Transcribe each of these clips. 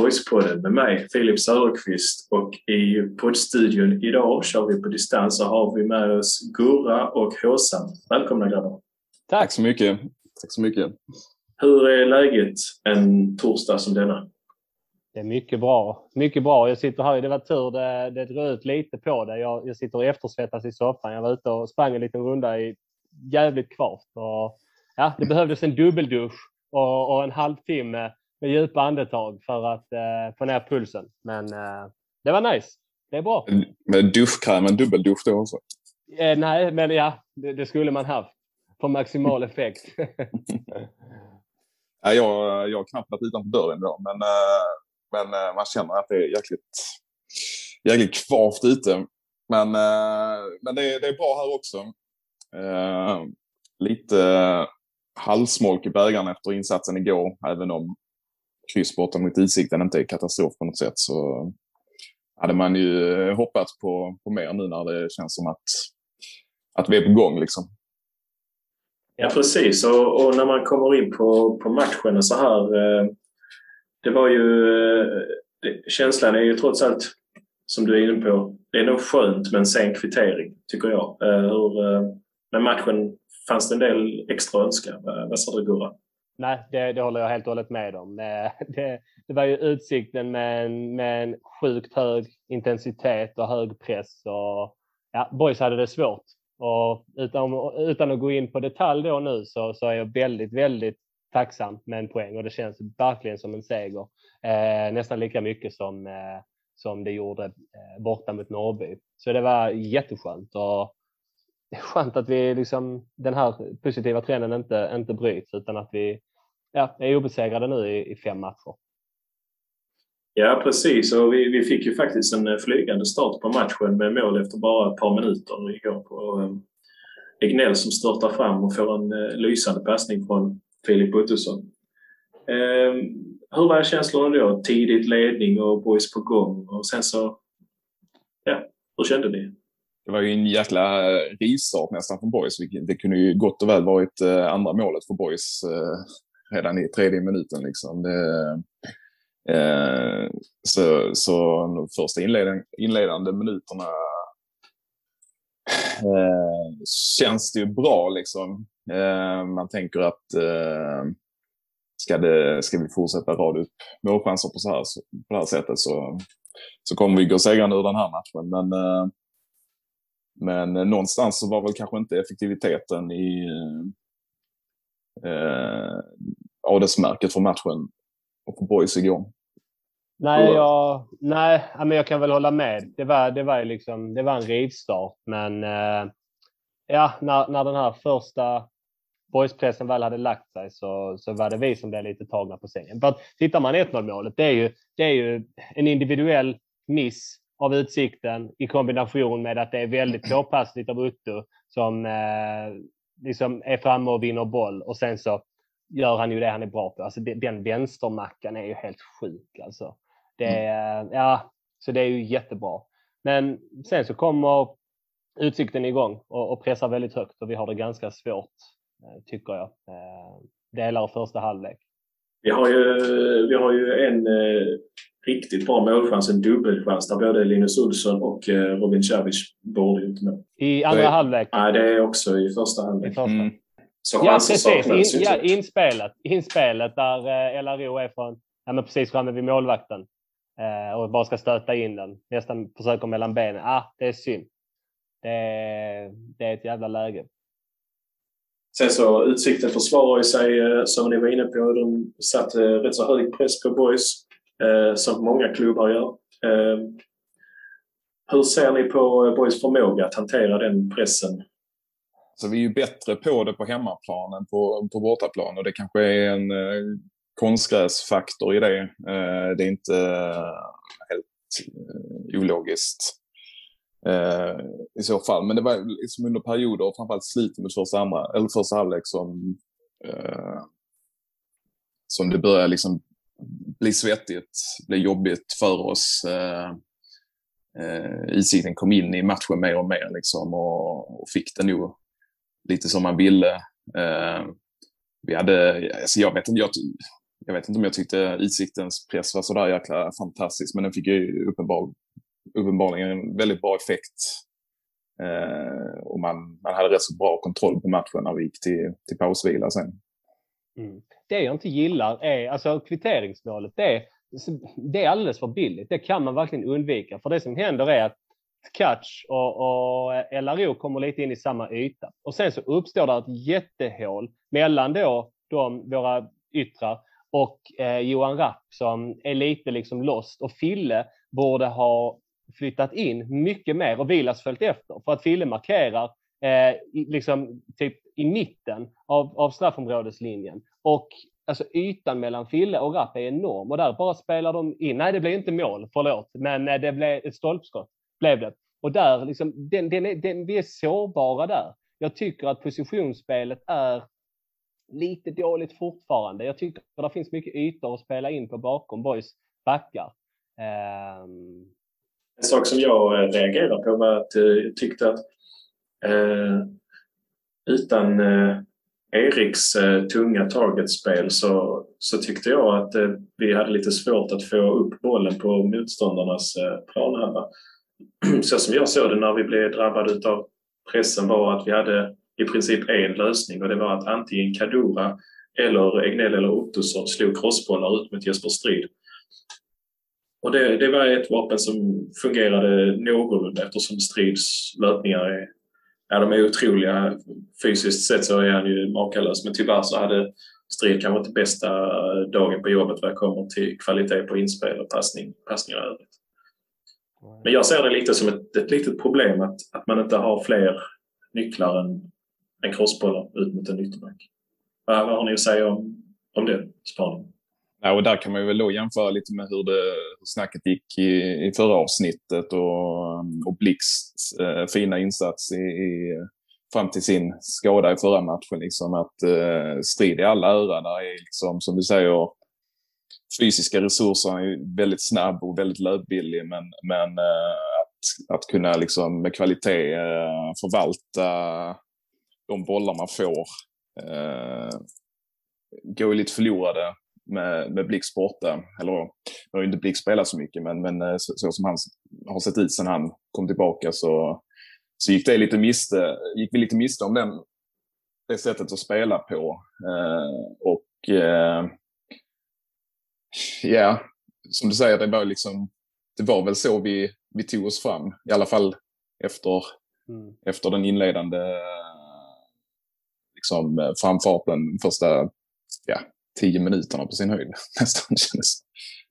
Boyspodden med mig Filip Söderqvist och i poddstudion idag kör vi på distans och har vi med oss Gurra och Håsan. Välkomna grabbar! Tack så mycket! Tack så mycket! Hur är läget en torsdag som denna? Det är mycket bra. Mycket bra. Jag sitter här. Det var tur det, det drog ut lite på det. Jag, jag sitter och eftersvettas i soffan. Jag var ute och sprang en liten runda i jävligt kvart. Och, ja, det behövdes en dubbeldusch och, och en halvtimme med djupa andetag för att eh, få ner pulsen. Men eh, det var nice. Det är bra. Med duschkräm, en dubbeldusch då också? Eh, nej, men ja, det, det, skulle man haft för maximal effekt. ja, jag, jag har knappt varit utanför dörren idag, men, eh, men eh, man känner att det är jäkligt, jäkligt kvavt ute. Men, eh, men det, det är bra här också. lite halvsmolk i bägaren efter insatsen igår, även om kryss borta mot Utsikten inte är katastrof på något sätt så hade man ju hoppats på, på mer nu när det känns som att, att vi är på gång. Liksom. Ja, precis. Och, och när man kommer in på, på matchen och så här. Eh, det var ju... Eh, känslan är ju trots allt, som du är inne på, det är nog skönt med en sen kvittering, tycker jag. Eh, hur, med matchen fanns det en del extra önska. Vad sa du, Gurra? Nej, det, det, håller jag helt och hållet med om. Det, eh, det, det var ju utsikten med en, med en sjukt hög intensitet och hög press. Och, ja, boys hade det svårt. Och utan, utan att gå in på detalj då nu så, så är jag väldigt, väldigt tacksam med en poäng och det känns verkligen som en seger. Eh, nästan lika mycket som, eh, som det gjorde eh, borta mot Norrby. Så det var jätteskönt. Och, det är skönt att vi liksom, den här positiva trenden inte, inte bryts utan att vi ja, är obesegrade nu i, i fem matcher. Ja, precis. Och vi, vi fick ju faktiskt en flygande start på matchen med mål efter bara ett par minuter igår på Egnell som störtar fram och får en uh, lysande passning från Filip Ottosson. Um, hur var känslorna då? Tidigt ledning och boys på gång och sen så... Ja, hur kände ni? Det var ju en jäkla rivstart nästan från Boys. Det kunde ju gott och väl varit andra målet för Boys redan i tredje minuten. Liksom. Det, eh, så, så de första inledande, inledande minuterna eh, känns det ju bra. Liksom. Eh, man tänker att eh, ska, det, ska vi fortsätta rada upp målchanser på, så här, på det här sättet så, så kommer vi gå segrande ur den här matchen. Men, eh, men någonstans så var väl kanske inte effektiviteten i eh, adelsmärket för matchen och för Boys igår. Nej, jag, nej, men jag kan väl hålla med. Det var, det var, liksom, det var en rivstart, men eh, ja, när, när den här första boyspressen väl hade lagt sig så, så var det vi som blev lite tagna på sängen. För att, tittar man 1-0 målet, det är, ju, det är ju en individuell miss av utsikten i kombination med att det är väldigt påpassligt av Utto som eh, liksom är framme och vinner boll och sen så gör han ju det han är bra på. Alltså den vänstermackan är ju helt sjuk alltså. Det är, mm. ja, så det är ju jättebra. Men sen så kommer utsikten igång och, och pressar väldigt högt och vi har det ganska svårt, eh, tycker jag. Eh, delar av första halvlek. Vi har ju, vi har ju en eh, riktigt bra målchans, en dubbelchans där både Linus Olsson och eh, Robin Cavic borde gjort mål. I andra halvlek? Nej, det är också i första halvlek. I första. Mm. Så ja, precis. In, ja, inspelet, inspelet där eh, LRO är från, ja, men precis framme vid målvakten eh, och bara ska stöta in den. Nästan försöker mellan benen. Ah, det är synd. Det är, det är ett jävla läge. Sen så Utsikten försvarar sig eh, som ni var inne på. De satte rätt så hög press på boys eh, som många klubbar gör. Eh, hur ser ni på boys förmåga att hantera den pressen så vi är ju bättre på det på hemmaplan än på, på bortaplan och det kanske är en eh, konstgräsfaktor i det. Eh, det är inte eh, helt eh, ologiskt eh, i så fall. Men det var liksom under perioder, framförallt slutet mot första, andra, eller första halvlek som, eh, som det började liksom bli svettigt, bli jobbigt för oss. Eh, eh, Utsikten kom in i matchen mer och mer liksom, och, och fick det nog lite som man ville. Eh, vi hade, alltså jag, vet inte, jag, jag vet inte om jag tyckte Utsiktens press var sådär jäkla fantastisk, men den fick ju uppenbar, uppenbarligen en väldigt bra effekt. Eh, och man, man hade rätt så bra kontroll på matchen när vi gick till, till pausvila sen. Mm. Det jag inte gillar är, alltså kvitteringsmålet, det det är alldeles för billigt. Det kan man verkligen undvika. För det som händer är att Catch och, och LRO kommer lite in i samma yta. Och sen så uppstår det ett jättehål mellan då de, våra yttrar och eh, Johan Rapp som är lite liksom lost. Och Fille borde ha flyttat in mycket mer och Vilas följt efter. För att Fille markerar eh, liksom typ i mitten av, av straffområdeslinjen. Och alltså ytan mellan Fille och Rapp är enorm och där bara spelar de in. Nej, det blev inte mål, förlåt, men eh, det blev ett stolpskott blev det. Och där, liksom, den, den är, den, vi är sårbara där. Jag tycker att positionsspelet är lite dåligt fortfarande. Jag tycker att det finns mycket ytor att spela in på bakom boys backar. Um... En sak som jag eh, reagerade på var att eh, jag tyckte att eh, utan eh, Eriks eh, tunga targetspel så, så tyckte jag att eh, vi hade lite svårt att få upp bollen på motståndarnas eh, planhalva. Så som jag såg det när vi blev drabbade av pressen var att vi hade i princip en lösning och det var att antingen Kadura eller Egnell eller Ottosson slog crossbollar ut mot Jesper Strid. Och det, det var ett vapen som fungerade någorlunda eftersom Strids löpningar är ja, de är otroliga. Fysiskt sett så är han ju makalös men tyvärr så hade Strid kanske inte bästa dagen på jobbet vad kommer till kvalitet på inspel och passning, passningar i övrigt. Men jag ser det lite som ett, ett litet problem att, att man inte har fler nycklar än, än crossbollar ut mot en ytterback. Vad, vad har ni att säga om, om det spaningen? Ja, och där kan man ju väl då jämföra lite med hur, det, hur snacket gick i, i förra avsnittet och, och Blix eh, fina insats i, i, fram till sin skada i förra matchen. Liksom, att eh, strid i all ära, där är liksom, som du säger, fysiska resurser. Han är väldigt snabb och väldigt löpbillig men, men eh, att, att kunna liksom, med kvalitet eh, förvalta de bollar man får eh, går ju lite förlorade med, med Blix borta. Eller nu har ju inte Blix spelat så mycket, men, men så, så, som han har sett ut sedan han kom tillbaka så, så gick, det lite miste, gick vi lite miste om den, det sättet att spela på. Eh, och eh, ja, som du säger, det var, liksom, det var väl så vi, vi tog oss fram. I alla fall efter, mm. efter den inledande liksom, framfarten första ja, tio minuterna på sin höjd nästan kändes.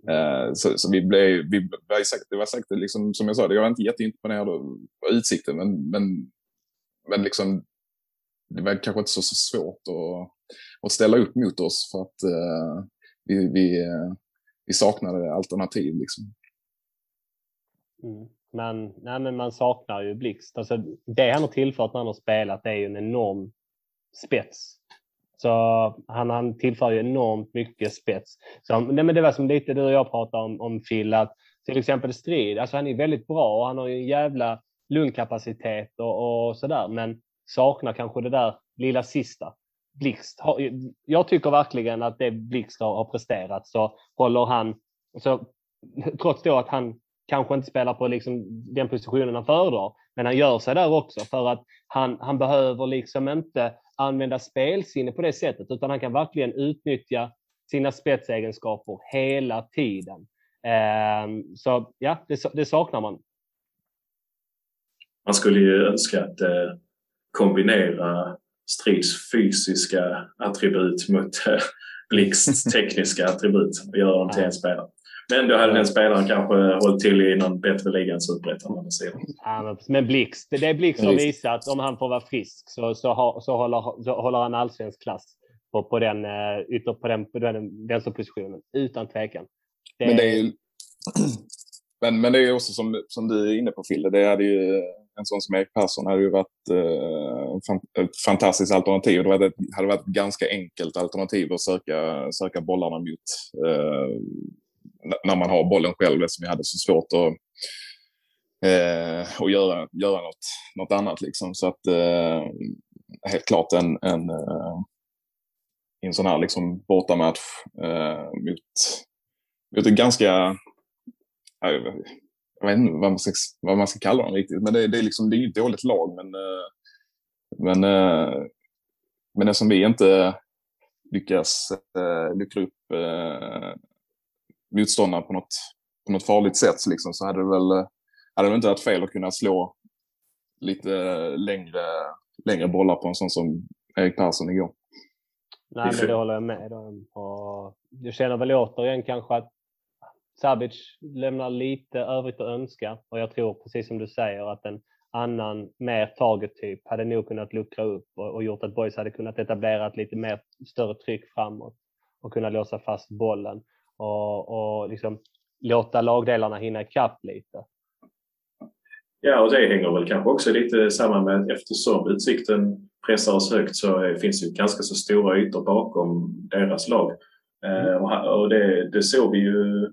Uh, så, så vi blev, vi sagt, det var sagt liksom, som jag sa, jag var inte jätteimponerad av utsikten, men, men, men liksom, det var kanske inte så, så svårt att, att ställa upp mot oss för att uh, vi, vi, vi saknade alternativ. Liksom. Mm. Men, nej, men man saknar ju Blixt. Alltså, det han har tillfört när han har spelat är ju en enorm spets så han, han tillför ju enormt mycket spets. Så, nej, men det var som lite du och jag pratade om, om Phil, att till exempel Strid, alltså han är väldigt bra och han har ju en jävla lungkapacitet och, och sådär, men saknar kanske det där lilla sista. Blixt, jag tycker verkligen att det Blixt har, har presterat så håller han, så, trots då att han kanske inte spelar på liksom den positionen han föredrar, men han gör sig där också för att han, han behöver liksom inte använda spelsinne på det sättet, utan han kan verkligen utnyttja sina spetsegenskaper hela tiden. Ehm, så ja, det, det saknar man. Man skulle ju önska att eh, kombinera Strids fysiska attribut mot eh, Blixts tekniska attribut och göra dem till en spelare. Men då hade den spelaren kanske hållit till i någon bättre liga än Superettan. Ja, men Blix, det är Blix som visar att om han får vara frisk så, så, så, håller, så håller han allsvensk klass på, på den, uh, ytter, på den, på den vänsterpositionen. Utan tvekan. Det... Men, det är ju, men, men det är också som, som du är inne på Fille, det hade ju en sån som Erik Persson hade ju varit eh, ett fantastiskt alternativ. Det hade varit ett ganska enkelt alternativ att söka, söka bollarna mot. eh, när man har bollen själv eftersom vi hade så svårt att, eh, att göra, göra något, något annat. Liksom. Så att eh, helt klart en, en, eh, en sån här liksom bortamatch eh, mot, mot en ganska jag vet inte vad man ska, vad man ska kalla dem riktigt, men det, det är liksom, det är inget dåligt lag. Men, eh, men, eh, men eftersom vi inte lyckas äh, luckra upp motståndaren på något, på något farligt sätt så, liksom, så hade det väl hade det inte varit fel att kunna slå lite längre, längre bollar på en sån som Erik Persson igår. Nej, men det håller jag med om. Och jag känner väl återigen kanske att Sabic lämnar lite övrigt att önska och jag tror precis som du säger att en annan mer target-typ hade nog kunnat luckra upp och, och gjort att Boys hade kunnat etablera ett lite mer större tryck framåt och kunna låsa fast bollen och, och liksom låta lagdelarna hinna ikapp lite. Ja, och det hänger väl kanske också lite samman med att eftersom Utsikten pressar oss högt så finns det ganska så stora ytor bakom deras lag. Mm. Och det, det såg vi ju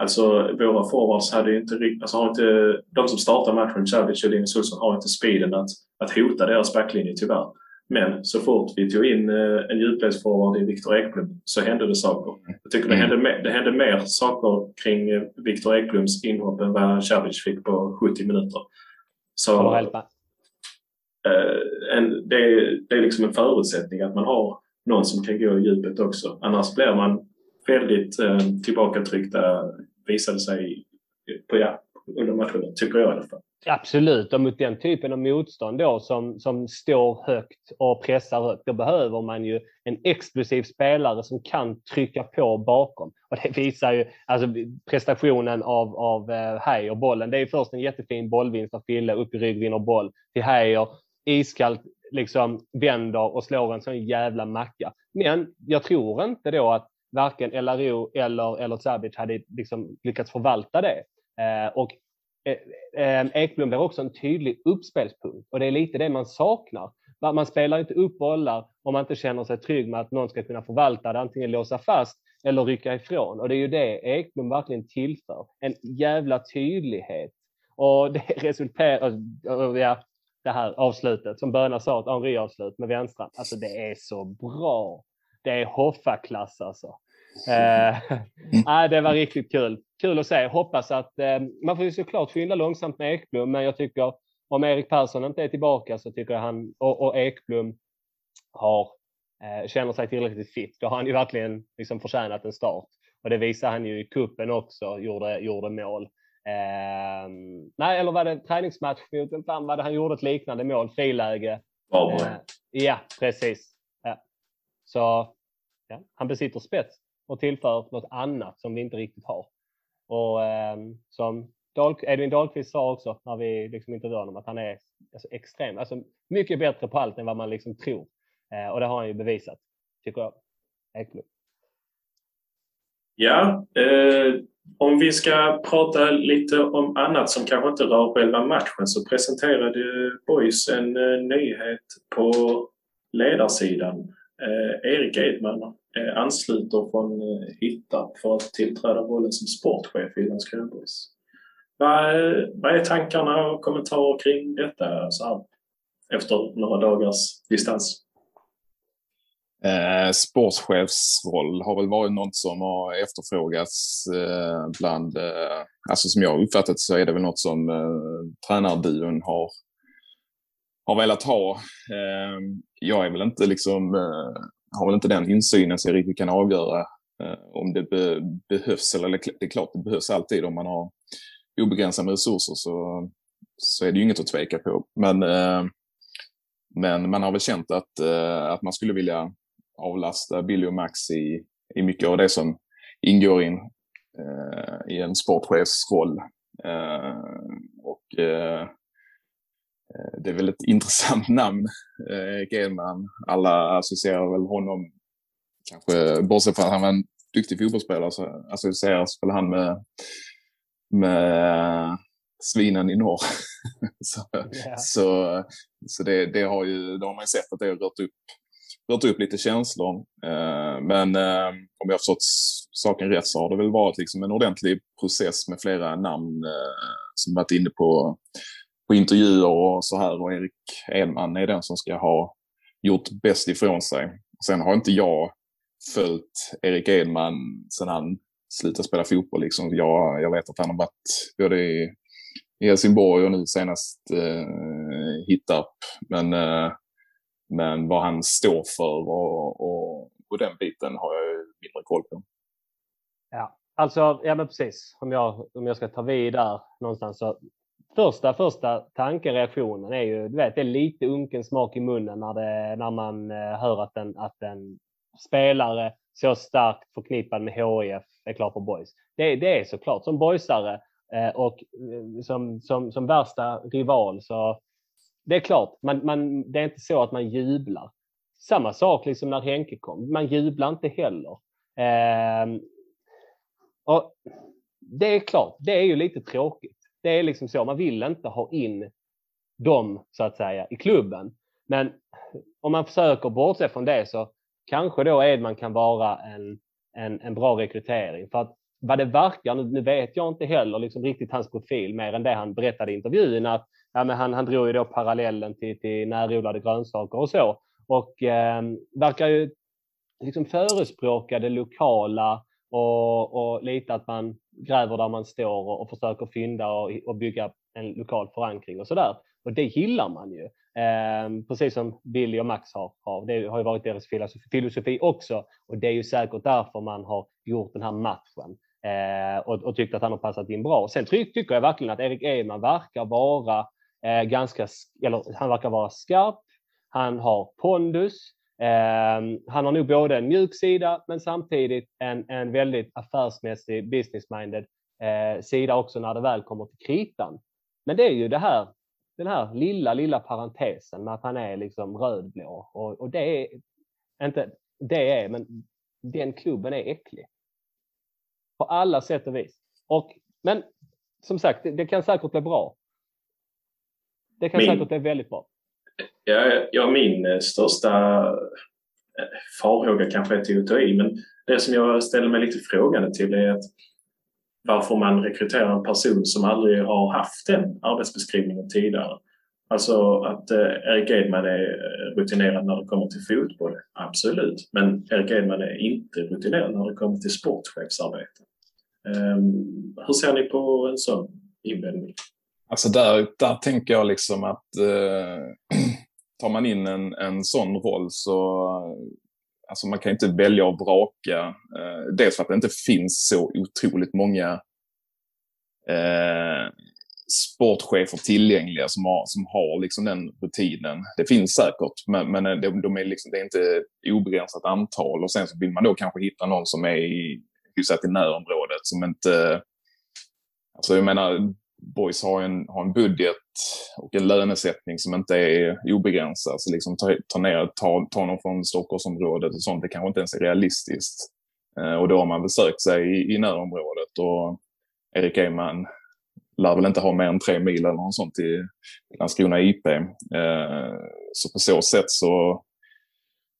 Alltså våra forwards hade inte riktigt, alltså har inte, de som startar matchen, Savic och Linus Olsson, har inte speeden att, att hota deras backlinje tyvärr. Men så fort vi tog in eh, en djupledsforward i Viktor Ekblom så hände det saker. Jag tycker det mm. hände, det hände mer saker kring eh, Viktor Ekbloms inhopp än vad Savic fick på 70 minuter. Så, eh, en, det, är, det är liksom en förutsättning att man har någon som kan gå i djupet också. Annars blir man väldigt eh, tillbakatryckta visade sig på, ja, under matcherna, tycker jag i alla fall. Absolut, och mot den typen av motstånd då som, som står högt och pressar högt, då behöver man ju en explosiv spelare som kan trycka på bakom. Och det visar ju alltså, prestationen av, av eh, Heijer, bollen. Det är först en jättefin bollvinst av Fille, upp i rygg, vinner boll till Heijer. Iskallt liksom vänder och slår en sån jävla macka. Men jag tror inte då att varken LRO eller, eller Sabic hade liksom lyckats förvalta det. Eh, och eh, eh, Ekblom blir också en tydlig uppspelspunkt och det är lite det man saknar. Man spelar inte upp bollar om man inte känner sig trygg med att någon ska kunna förvalta det, antingen låsa fast eller rycka ifrån. Och det är ju det Ekblom verkligen tillför. En jävla tydlighet. Och det resulterar, alltså, ja, det här avslutet som Böna sa, ett Henri-avslut med vänstran. Alltså det är så bra. Det är Hoffa-klass alltså. Eh, äh, det var riktigt kul. Kul att se. Hoppas att eh, man får ju såklart skynda långsamt med Ekblom, men jag tycker om Erik Persson inte är tillbaka så tycker jag han och, och Ekblom har, eh, känner sig tillräckligt fit. Då har han ju verkligen liksom förtjänat en start och det visar han ju i kuppen också, gjorde, gjorde mål. Eh, nej, eller var det träningsmatch mot, vem fan var det han gjorde ett liknande mål, friläge? Eh, ja, precis. Ja. Så ja, han besitter spets och tillför något annat som vi inte riktigt har. Och eh, som Dahl, Edvin Dahlqvist sa också när vi liksom intervjuade honom att han är alltså, extrem, alltså mycket bättre på allt än vad man liksom tror. Eh, och det har han ju bevisat, tycker jag. Eklund. Ja, eh, om vi ska prata lite om annat som kanske inte rör själva matchen så presenterade Boys en eh, nyhet på ledarsidan. Eh, Erik Edman Eh, ansluter från eh, Hittarp för att tillträda rollen som sportchef i Landskrona BoIS. Vad, vad är tankarna och kommentarer kring detta så här, efter några dagars distans? Eh, sportchefsroll har väl varit något som har efterfrågats eh, bland, eh, alltså som jag uppfattat så är det väl något som eh, tränarduon har har velat ha. Eh, jag är väl inte liksom, har väl inte den insynen så jag riktigt kan avgöra eh, om det be behövs. Eller det är klart det behövs alltid om man har obegränsade resurser så, så är det ju inget att tveka på. Men, eh, men man har väl känt att, eh, att man skulle vilja avlasta Billy och Max i, i mycket av det som ingår in eh, i en sportchefsroll. Eh, och Eh, det är väl ett intressant namn, eh, Gelman. Alla associerar väl honom, kanske bortsett från att han var en duktig fotbollsspelare, så associeras väl han med, med svinen i norr. så yeah. så, så det, det, har ju, då har man ju sett att det har rört upp rört upp lite känslor. Eh, men eh, om jag har förstått saken rätt så har det väl varit liksom en ordentlig process med flera namn eh, som varit inne på, på intervjuer och så här. Och Erik Edman är den som ska ha gjort bäst ifrån sig. Sen har inte jag följt Erik Edman sedan han slutade spela fotboll. Liksom. Jag, jag vet att han har varit både i, i Helsingborg och nu senast eh, Hittarp. Men eh, men vad han står för och, och, och den biten har jag mindre koll på. Ja, alltså, ja men precis. Om jag, om jag ska ta vid där någonstans så första, första tankereaktionen är ju, du vet, det är lite unken smak i munnen när, det, när man eh, hör att en, att en spelare så starkt förknippad med HIF är klar för boys. Det, det är såklart som boysare eh, och eh, som, som, som värsta rival så det är klart, man, man, det är inte så att man jublar. Samma sak liksom när Henke kom. Man jublar inte heller. Eh, och det är klart, det är ju lite tråkigt. Det är liksom så, man vill inte ha in dem så att säga i klubben. Men om man försöker bortse från det så kanske då Edman kan vara en, en, en bra rekrytering. För att vad det verkar, nu, vet jag inte heller liksom riktigt hans profil mer än det han berättade i intervjun, att ja, men han, han drog ju då parallellen till, till närodlade grönsaker och så. Och eh, verkar ju liksom förespråka det lokala och, och lite att man gräver där man står och, och försöker fynda och, och bygga en lokal förankring och sådär. Och det gillar man ju. Eh, precis som Billy och Max har, har. Det har ju varit deras filosofi, filosofi också. Och det är ju säkert därför man har gjort den här matchen. Eh, och, och tyckt att han har passat in bra. Sen tycker jag verkligen att Erik Eman verkar vara eh, ganska, eller han verkar vara skarp. Han har pondus. Eh, han har nog både en mjuk sida men samtidigt en, en väldigt affärsmässig business-minded eh, sida också när det väl kommer till kritan. Men det är ju det här, den här lilla, lilla parentesen med att han är liksom rödblå och, och det är inte det är, men den klubben är äcklig. På alla sätt och vis. Och, men som sagt, det, det kan säkert bli bra. Det kan min, säkert bli väldigt bra. Ja, ja, min eh, största eh, farhåga kanske är till att ta i, men det som jag ställer mig lite frågande till är att varför man rekryterar en person som aldrig har haft den arbetsbeskrivningen tidigare. Alltså att eh, Erik Edman är eh, rutinerad när det kommer till fotboll, absolut. Men Erik Edman är inte rutinerad när det kommer till sportchefsarbete. Um, hur ser ni på en sån invändning? Alltså där, där tänker jag liksom att eh, tar man in en, en sån roll så alltså man kan inte välja och vraka. Eh, dels för att det inte finns så otroligt många eh, sportchefer tillgängliga som har, som har liksom den rutinen. Det finns säkert, men, men eh, de, de är liksom, det är inte obegränsat antal. Och sen så vill man då kanske hitta någon som är i, hyfsat i närområdet som inte... Alltså jag menar, Boys har en, har en budget och en lönesättning som inte är obegränsad. Så liksom ta, ta ner, ta, ta någon från Stockholmsområdet och sånt, det kanske inte ens är realistiskt. Eh, och då har man besökt sig i, i närområdet och Erik Eman lär väl inte ha mer än tre mil eller något sånt till Landskrona IP. Eh, så på så sätt så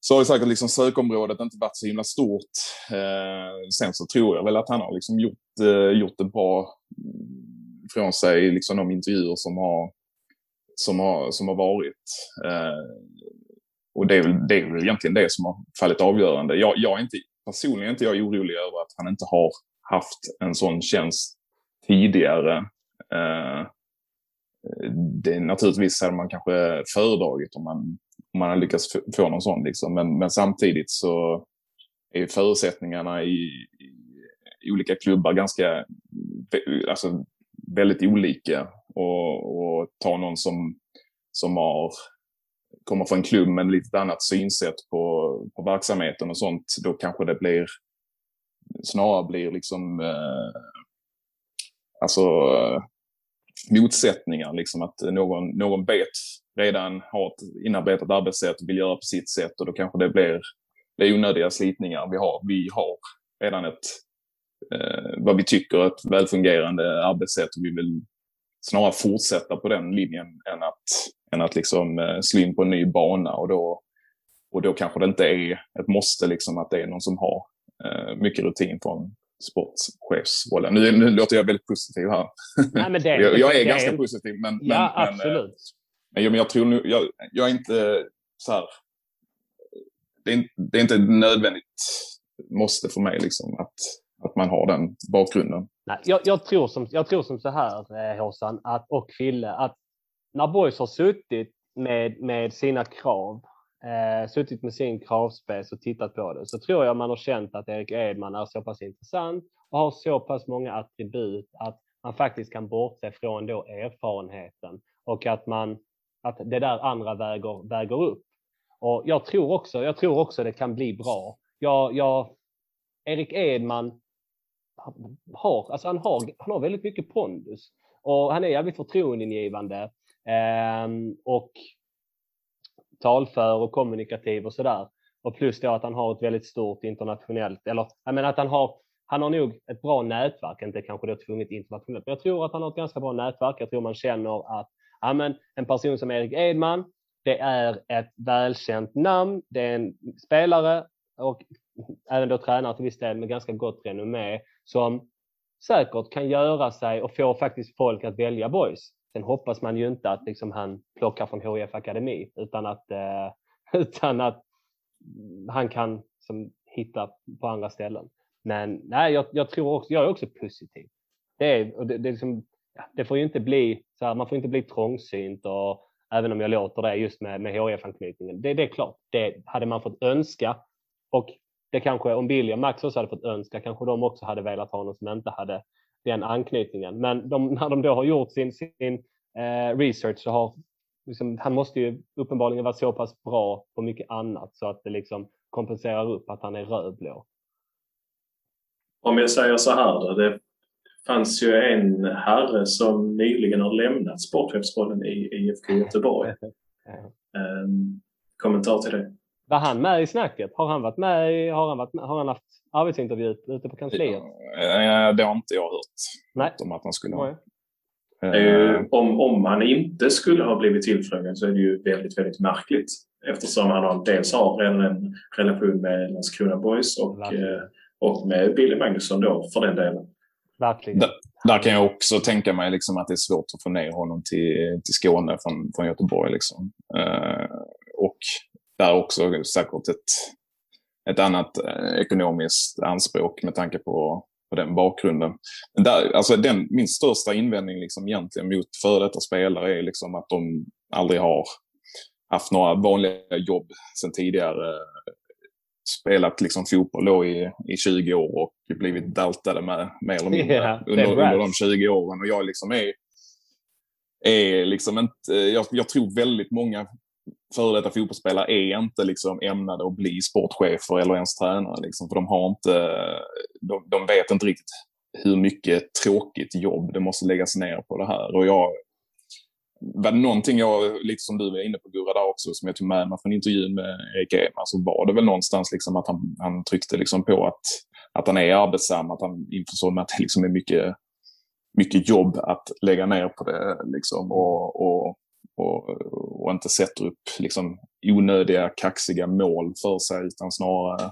så har ju säkert liksom sökområdet inte varit så himla stort. Eh, sen så tror jag väl att han har liksom gjort, eh, gjort det bra från sig liksom de intervjuer som har, som har, som har varit. Eh, och det är, väl, det är väl egentligen det som har fallit avgörande. Jag, jag är inte, personligen är inte jag orolig över att han inte har haft en sån tjänst tidigare. Eh, det, naturligtvis hade man kanske föredragit om man, om man hade lyckats få någon sån. Liksom. Men, men samtidigt så är förutsättningarna i, i, i olika klubbar ganska alltså, väldigt olika. Och, och ta någon som, som har, kommer från en klubb med lite annat synsätt på, på verksamheten och sånt, då kanske det blir snarare blir liksom eh, alltså eh, motsättningar. Liksom att någon, någon vet redan har ett inarbetat arbetssätt och vill göra på sitt sätt och då kanske det blir, blir onödiga slitningar. Vi har, vi har redan ett vad vi tycker ett välfungerande arbetssätt. Och vi vill snarare fortsätta på den linjen än att, än att liksom, eh, slå in på en ny bana. Och då, och då kanske det inte är ett måste liksom att det är någon som har eh, mycket rutin från sportchefsrollen. Nu, nu låter jag väldigt positiv här. Nej, men det, jag, jag är det, ganska det, positiv. Men, ja, men, absolut. Men, men jag tror nu, jag, jag är inte så här. Det är, det är inte nödvändigt måste för mig liksom att, att man har den bakgrunden. Nej, jag, jag, tror som, jag tror som så här, eh, Håsan, att, och Fille, att när Boys har suttit med, med sina krav, eh, suttit med sin kravspec och tittat på det, så tror jag man har känt att Erik Edman är så pass intressant och har så pass många attribut att man faktiskt kan bortse från då erfarenheten och att man att det där andra väger, väger upp. Och jag tror också, jag tror också det kan bli bra. Jag, jag, Erik Edman har, alltså han har, han har väldigt mycket pondus och han är jävligt förtroendeingivande eh, och talför och kommunikativ och sådär. Och plus då att han har ett väldigt stort internationellt, eller jag menar att han har, han har nog ett bra nätverk, inte kanske då tvunget internationellt, men jag tror att han har ett ganska bra nätverk. Jag tror man känner att ja, men en person som Erik Edman, det är ett välkänt namn, det är en spelare och även då tränare till viss del med ganska gott renommé som säkert kan göra sig och få faktiskt folk att välja boys. Sen hoppas man ju inte att liksom han plockar från HIF Akademi utan att, eh, utan att han kan som, hitta på andra ställen. Men nej, jag, jag tror också, jag är också positiv. Det, är, det, det, är liksom, det får ju inte bli så här, man får inte bli trångsynt och även om jag låter det just med, med HIF-anknytningen. Det, det är klart, det hade man fått önska och det kanske om Billy och Max också hade fått önska, kanske de också hade velat ha någon som inte hade den anknytningen. Men de, när de då har gjort sin, sin eh, research så har liksom, han måste ju uppenbarligen vara så pass bra på mycket annat så att det liksom kompenserar upp att han är rödblå. Om jag säger så här då, det fanns ju en herre som nyligen har lämnat sportchefsrollen i IFK Göteborg. um, kommentar till det? Var han med i snacket? Har han varit med? Har han, varit med, har han haft arbetsintervju ute på kansliet? Ja, det har inte jag hört. Nej. Om att han skulle ha. Uh, om, om han inte skulle ha blivit tillfrågad så är det ju väldigt, väldigt märkligt. Eftersom han har, dels har redan en relation med Landskrona Boys och, uh, och med Billy Magnusson då för den delen. Verkligen. Där, där kan jag också tänka mig liksom att det är svårt att få ner honom till, till Skåne från, från Göteborg. Liksom. Där också säkert ett, ett annat eh, ekonomiskt anspråk med tanke på, på den bakgrunden. Men där, alltså den, min största invändning liksom egentligen mot före detta spelare är liksom att de aldrig har haft några vanliga jobb sedan tidigare. Spelat liksom fotboll då i, i 20 år och blivit daltade med mer eller mindre yeah, under, under de 20 åren. Och jag liksom är, är liksom inte, jag, jag tror väldigt många före detta fotbollsspelare är inte liksom ämnade att bli sportchefer eller ens tränare. Liksom, för de, har inte, de, de vet inte riktigt hur mycket tråkigt jobb det måste läggas ner på det här. Och jag, var det någonting jag, lite som du var inne på Gurra där också, som jag tog med mig från intervjun med Erik Edman, så var det väl någonstans liksom att han, han tryckte liksom på att, att han är arbetsam, att han införstår med att det liksom är mycket, mycket jobb att lägga ner på det. Liksom, och, och och, och inte sätter upp liksom, onödiga kaxiga mål för sig utan snarare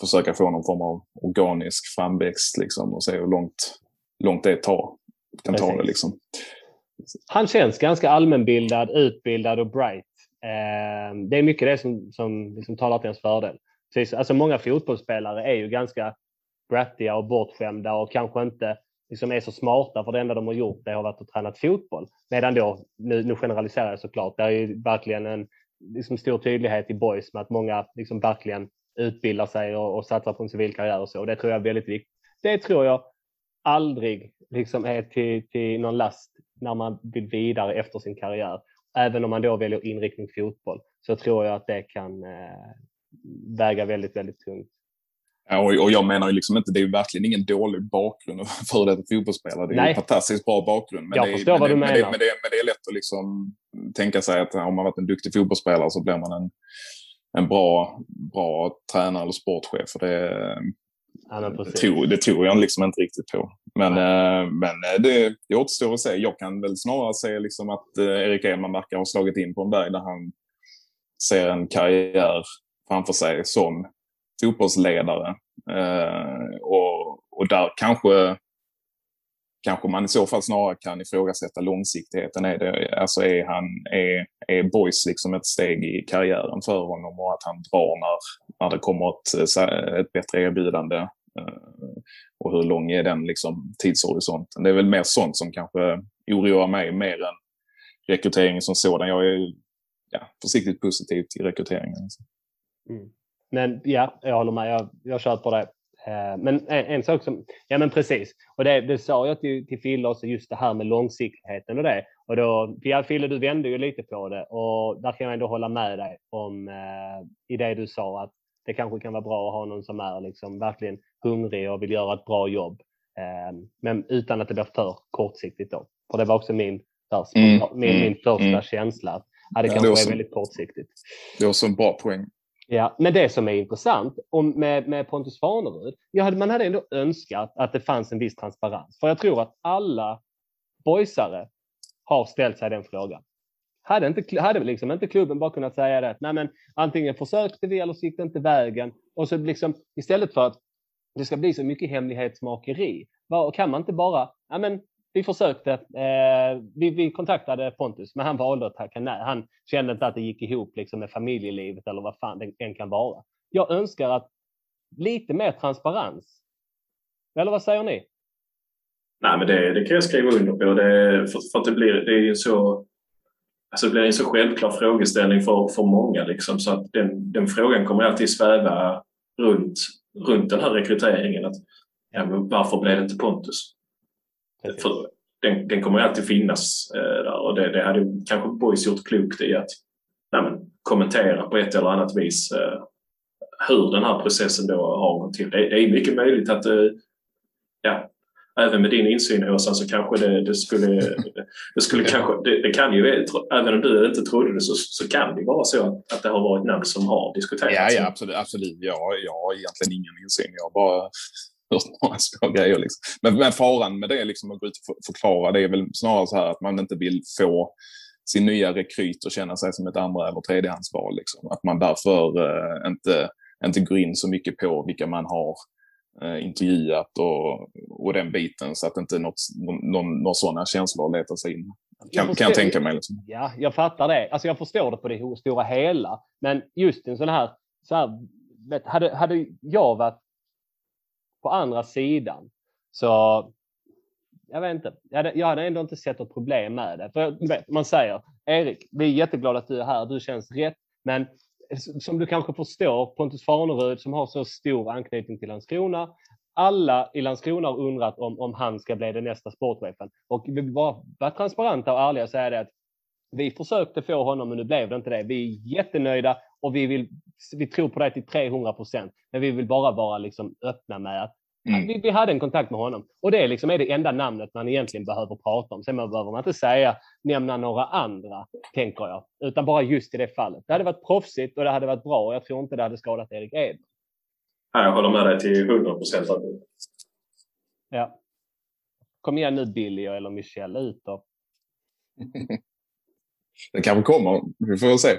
försöka få någon form av organisk framväxt liksom, och se hur långt, långt det tar, kan ta det. Liksom. Han känns ganska allmänbildad, utbildad och bright. Eh, det är mycket det som, som liksom talar till ens fördel. Precis, alltså många fotbollsspelare är ju ganska brattiga och bortskämda och kanske inte liksom är så smarta för det enda de har gjort det har varit att träna fotboll. Medan då, nu, nu generaliserar jag såklart, det är ju verkligen en liksom stor tydlighet i boys med att många liksom verkligen utbildar sig och, och satsar på en civil karriär och så. Och det tror jag är väldigt viktigt. Det tror jag aldrig liksom är till, till någon last när man vill vidare efter sin karriär. Även om man då väljer inriktning fotboll så tror jag att det kan eh, väga väldigt, väldigt tungt. Och, jag menar ju liksom inte, det är ju verkligen ingen dålig bakgrund för detta fotbollsspelare. Det är Nej. en fantastiskt bra bakgrund. Men jag det, förstår men vad det, du menar. Men det, men, det, men det är lätt att liksom tänka sig att om man varit en duktig fotbollsspelare så blir man en, en bra, bra tränare eller sportchef. För det, ja, det, tror, det tror jag liksom inte riktigt på. Men, äh, men eh, det, det återstår att se. Jag kan väl snarare se liksom att eh, Erik Edman verkar ha slagit in på en väg där han ser en karriär framför sig som fotbollsledare. Eh, och, och där kanske kanske man i så fall snarare kan ifrågasätta långsiktigheten. Är, det, alltså är, han, är, är Boys liksom ett steg i karriären för honom och att han drar när, när det kommer ett, eh, ett bättre erbjudande? Eh, och hur lång är den liksom, tidshorisonten? Det är väl mer sånt som kanske oroar mig mer än rekryteringen som sådan. Jag är ja, försiktigt positiv till rekryteringen. Mm. Men ja, jag håller med. Jag, jag köper det. Eh, men en, en, sak som, ja men precis, och det, det sa jag till, till Fille också, just det här med långsiktigheten och det. Och då, ja, Fille, du vände ju lite på det och där kan jag ändå hålla med dig om eh, i det du sa att det kanske kan vara bra att ha någon som är liksom verkligen hungrig och vill göra ett bra jobb. Eh, men utan att det blir för kortsiktigt då. För det var också min, där, mm, min, mm, min första mm. känsla. Att, ja, det kanske är väldigt kortsiktigt. Det var så en bra poäng. Ja, men det som är intressant om med, med Pontus Farnerud, hade, man hade ändå önskat att det fanns en viss transparens. För jag tror att alla boysare har ställt sig den frågan. Hade, inte, hade liksom inte klubben bara kunnat säga det att nej men, antingen försökte vi eller så gick det inte vägen. Och så liksom, istället för att det ska bli så mycket hemlighetsmakeri, kan man inte bara, ja men vi försökte, eh, vi, vi, kontaktade Pontus, men han valde att tacka nej. Han kände inte att det gick ihop liksom, med familjelivet eller vad fan det än kan vara. Jag önskar att lite mer transparens. Eller vad säger ni? Nej, men det, det kan jag skriva under på. Det, för, för att det blir, det är ju så, alltså det blir en så självklar frågeställning för, för många. Liksom, så att den, den frågan kommer alltid sväva runt, runt den här rekryteringen. Att, ja, varför blev det inte Pontus? För den, den kommer alltid finnas eh, där och det, det hade kanske Boys gjort klokt i att nej, kommentera på ett eller annat vis eh, hur den här processen då har gått till. Det, det är mycket möjligt att eh, ja, även med din insyn Åsa så kanske det, det skulle, det skulle kanske, det, det, kan ju, även om du inte trodde det så, så kan det vara så att, att det har varit namn som har diskuterats. Ja, ja absolut. absolut. Jag, jag har egentligen ingen insyn. Jag bara hört några små grejer. Liksom. Men, men faran med det, liksom, att gå ut och förklara, det är väl snarare så här att man inte vill få sin nya rekryt att känna sig som ett andra eller tredjehandsval. Liksom. Att man därför eh, inte, inte går in så mycket på vilka man har eh, intervjuat och, och den biten så att inte något, någon, några sådana känslor letar sig in. Kan jag, kan jag tänka mig. Liksom. Ja, jag fattar det. Alltså jag förstår det på det stora hela. Men just en sån här, så här vet, hade, hade jag varit på andra sidan så jag vet inte. Jag hade, jag hade ändå inte sett något problem med det. För vet, man säger Erik, vi är jätteglada att du är här. Du känns rätt. Men som du kanske förstår, Pontus Farnerud som har så stor anknytning till Landskrona. Alla i Landskrona har undrat om, om han ska bli den nästa sportchefen. Och vi vill bara vara transparenta och ärliga och säga det att vi försökte få honom, men nu blev det inte det. Vi är jättenöjda och vi, vill, vi tror på det till 300 procent. Men vi vill bara vara liksom öppna med att mm. vi, vi, hade en kontakt med honom. Och det liksom är det enda namnet man egentligen behöver prata om. Sen behöver man inte säga, nämna några andra, tänker jag. Utan bara just i det fallet. Det hade varit proffsigt och det hade varit bra. Och jag tror inte det hade skadat Erik Edman. Jag håller med dig till 100 procent. Ja. Kom igen nu Billy eller Michelle, ut då. det kanske kommer. Vi får väl se.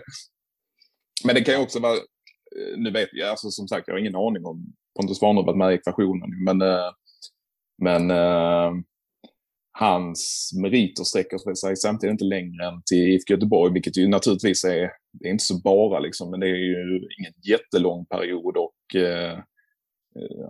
Men det kan ju också vara, eh, nu vet jag, alltså som sagt, jag har ingen aning om Pontus Svanerud varit med i ekvationen. Men, eh, men uh, hans meriter sträcker sig samtidigt inte längre än till IFK Göteborg, vilket ju naturligtvis är, det är inte så bara liksom, men det är ju ingen jättelång period och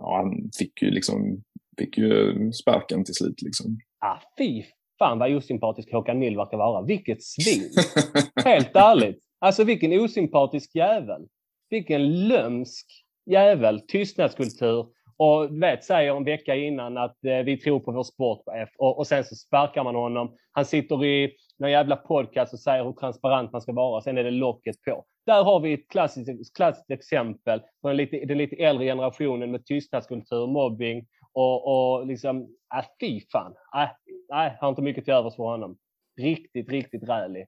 ja, han fick ju liksom fick ju sparken till slut. Liksom. Ah, fy fan vad osympatisk Håkan Mild verkar vara. Vilket svin! Helt ärligt. Alltså vilken osympatisk jävel. Vilken lömsk jävel. Tystnadskultur. Och vet, säger en vecka innan att eh, vi tror på vår sportchef och, och sen så sparkar man honom. Han sitter i någon jävla podcast och säger hur transparent man ska vara. Sen är det locket på. Där har vi ett klassiskt, klassiskt exempel på den lite, den lite äldre generationen med tystnadskultur, mobbing och, och liksom, äh, fy fan. Äh, nej, har inte mycket till övers för honom. Riktigt, riktigt rälig.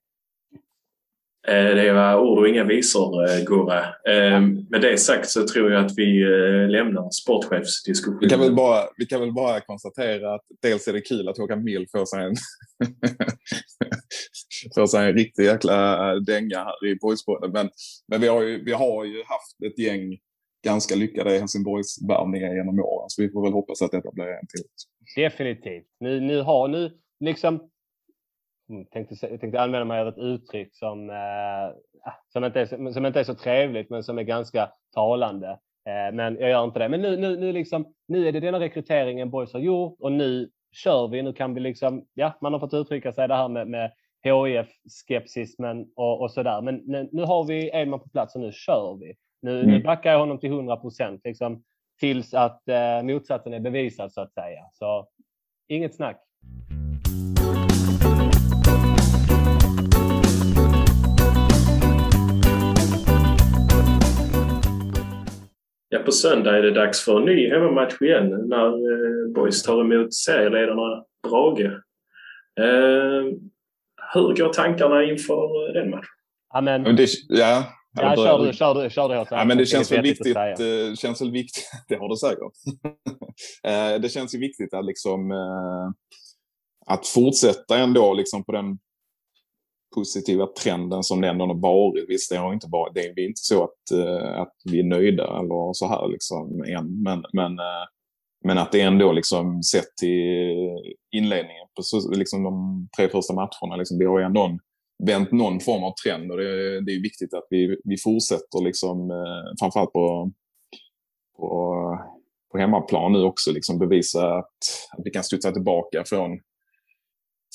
Eh, det var ord och inga visor, eh, Gurra. Eh, med det sagt så tror jag att vi lämnar sportchefsdiskussionen. Vi kan väl bara, vi kan väl bara konstatera att dels är det kul att Håkan Mild får sig en, får sig en riktig jäkla dänga här i boyspodden. Men, men vi, har ju, vi har ju haft ett gäng ganska lyckade Helsingborgsvärvningar genom åren. Så vi får väl hoppas att detta blir en till. Definitivt. Nu, nu har nu liksom tänkte, jag tänkte använda mig av ett uttryck som, eh, som, inte är, som inte är så trevligt men som är ganska talande. Eh, men jag gör inte det. Men nu, nu, nu, liksom, nu är det denna rekryteringen Boys har gjort och nu kör vi. Nu kan vi liksom, ja, man har fått uttrycka sig det här med, med HIF-skepsismen och, och där. Men nu, nu har vi Edman på plats och nu kör vi. Nu, mm. nu backar jag honom till 100 procent liksom, tills att eh, motsatsen är bevisad så att säga. Så inget snack. Ja, på söndag är det dags för en ny hemmamatch igen när eh, Boys tar emot serieledarna Brage. Eh, hur går tankarna inför den matchen? Ja, men, det, ja, ja kör du, kör du, kör du. Ja, men det känns väl viktigt. Det eh, känns väl viktigt. Det har du säkert. Eh, det känns ju viktigt att liksom eh, att fortsätta ändå liksom på den positiva trenden som det ändå har varit. Visst, det har inte varit, det är inte så att, eh, att vi är nöjda eller så här liksom än. Men, men, eh, men att det ändå liksom sett till inledningen på liksom de tre första matcherna, liksom, vi har ändå en, vänt någon form av trend och det, det är viktigt att vi, vi fortsätter liksom, eh, framförallt på, på, på hemmaplan nu också, liksom bevisa att, att vi kan studsa tillbaka från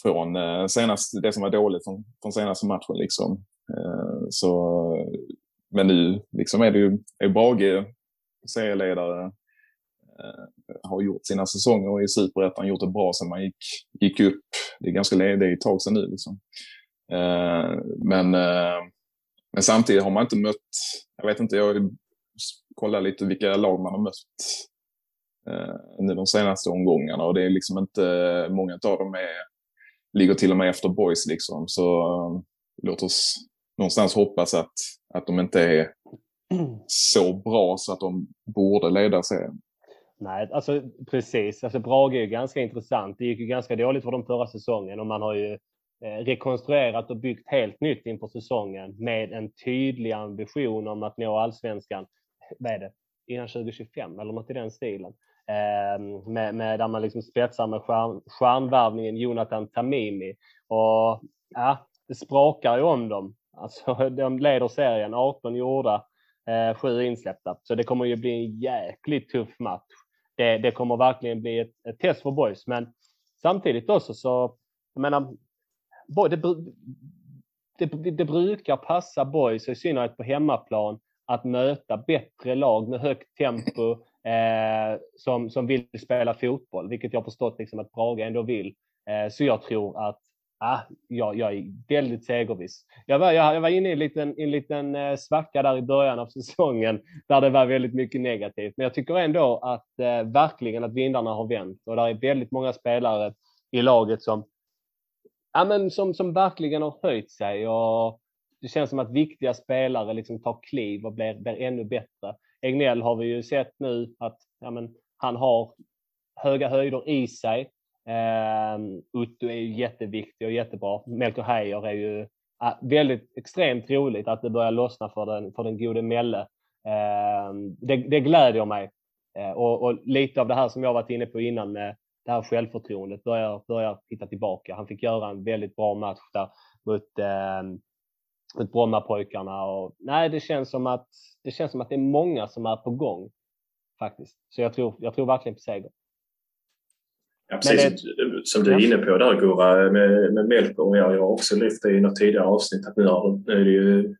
från eh, senast, det som var dåligt från, från senaste matchen. Liksom. Eh, så, men nu liksom är det ju är Brage serieledare eh, har gjort sina säsonger i Superettan, gjort det bra sen man gick, gick upp. Det är ganska det är ett tag sedan nu. Liksom. Men, men samtidigt har man inte mött, jag vet inte, jag kollar lite vilka lag man har mött nu de senaste omgångarna och det är liksom inte, många av dem är ligger till och med efter boys liksom. Så um, låt oss någonstans hoppas att, att de inte är så bra så att de borde leda serien. Nej, alltså precis. Alltså Brage är ju ganska intressant. Det gick ju ganska dåligt för dem förra säsongen och man har ju eh, rekonstruerat och byggt helt nytt inför säsongen med en tydlig ambition om att nå allsvenskan, vad är det, innan 2025 eller något i den stilen. Ehm, med, med, där man liksom spetsar med stjärn, stjärnvärvningen Jonathan Tamimi. Och ja, det sprakar ju om dem. Alltså, de leder serien, 18 gjorda, eh, 7 insläppta. Så det kommer ju bli en jäkligt tuff match. Det, det kommer verkligen bli ett, ett, test för boys, men samtidigt också så, jag menar, det, det, det brukar passa boys, i synnerhet på hemmaplan, att möta bättre lag med högt tempo, eh, som, som vill spela fotboll, vilket jag förstått liksom att Brage ändå vill. Eh, så jag tror att ah, jag, jag är väldigt segerviss. Jag var, jag, jag var inne i en liten, en liten eh, svacka där i början av säsongen där det var väldigt mycket negativt. Men jag tycker ändå att eh, verkligen att vindarna har vänt och där är väldigt många spelare i laget som, ja, men som, som verkligen har höjt sig. Och det känns som att viktiga spelare liksom tar kliv och blir, blir ännu bättre. Egnell har vi ju sett nu att ja, men, han har höga höjder i sig. Eh, Utto är ju jätteviktig och jättebra. Melker Heijer är ju äh, väldigt extremt roligt att det börjar lossna för den, för den gode Melle. Eh, det, det gläder mig. Eh, och, och, lite av det här som jag varit inne på innan med det här självförtroendet börjar, börjar hitta tillbaka. Han fick göra en väldigt bra match där mot ehm, mot Brommapojkarna. Och, nej, det känns, som att, det känns som att det är många som är på gång faktiskt. Så jag tror, jag tror verkligen på seger. Ja, precis det, som du är inne på där Gurra med, med Melker och jag, jag har också lyft det i något tidigare avsnitt att nu, har, nu är det ju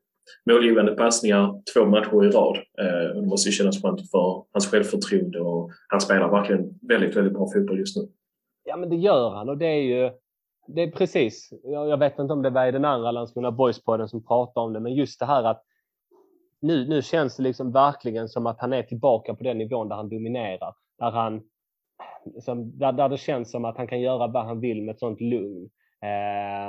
målgivande passningar två matcher i rad. Eh, det måste ju kännas skönt för hans självförtroende och han spelar verkligen väldigt, väldigt bra fotboll just nu. Ja, men det gör han och det är ju det är precis. Jag, jag, vet inte om det var i den andra Landskrona Boys-podden som pratade om det, men just det här att nu, nu känns det liksom verkligen som att han är tillbaka på den nivån där han dominerar. Där, han, liksom, där, där det känns som att han kan göra vad han vill med ett sånt lugn.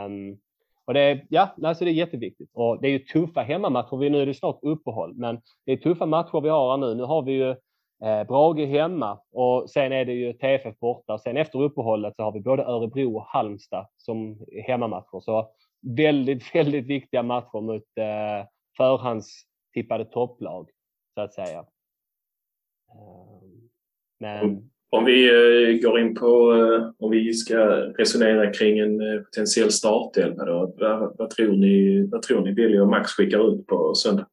Um, och det är, ja, alltså det är jätteviktigt. Och det är ju tuffa hemmamatcher. Vi, nu är det snart uppehåll, men det är tuffa matcher vi har här nu. Nu har vi ju Eh, Brage hemma och sen är det ju TFF borta. Sen efter uppehållet så har vi både Örebro och Halmstad som hemmamatcher. Så väldigt, väldigt viktiga matcher mot eh, förhandstippade topplag, så att säga. Ehm, men... Om vi eh, går in på, eh, om vi ska resonera kring en eh, potentiell startelva då. Vad, vad, tror ni, vad tror ni Billy och Max skickar ut på söndag?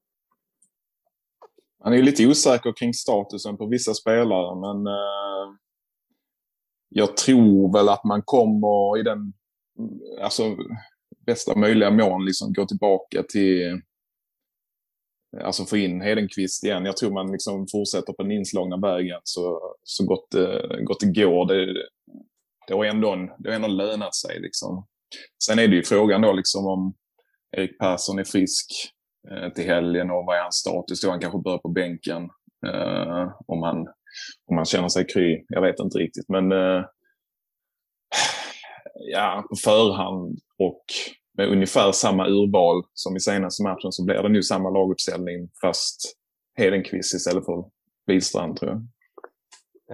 Han är ju lite osäker kring statusen på vissa spelare, men eh, jag tror väl att man kommer i den alltså, bästa möjliga mån liksom gå tillbaka till alltså få in Hedenqvist igen. Jag tror man liksom fortsätter på den inslagna vägen så, så gott, eh, gott det går. Det, det, har ändå, det har ändå lönat sig. Liksom. Sen är det ju frågan då liksom om Erik Persson är frisk Eh, till helgen och vad är hans status då? Han kanske börjar på bänken. Eh, om, han, om han känner sig kry. Jag vet inte riktigt. Men eh, ja, på förhand och med ungefär samma urval som i senaste matchen så blir det nu samma laguppställning fast Hedenqvist istället för Wistrand tror jag.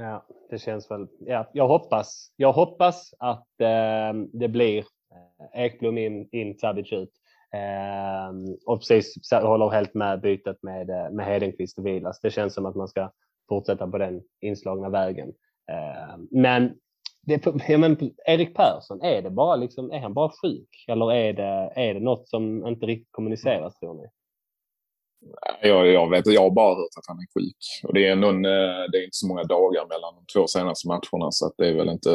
Ja, det känns väl. Ja, jag hoppas. Jag hoppas att eh, det blir eh, Ekblom in, in Savic ut. Eh, och precis håller helt med bytet med, eh, med Hedenqvist och Vilas. Det känns som att man ska fortsätta på den inslagna vägen. Eh, men det, ja, men Erik Persson, är det bara liksom, är han bara sjuk eller är det, är det något som inte riktigt kommuniceras tror ni? Jag, jag vet jag har bara hört att han är sjuk. Och det är, någon, eh, det är inte så många dagar mellan de två senaste matcherna så att det är väl inte...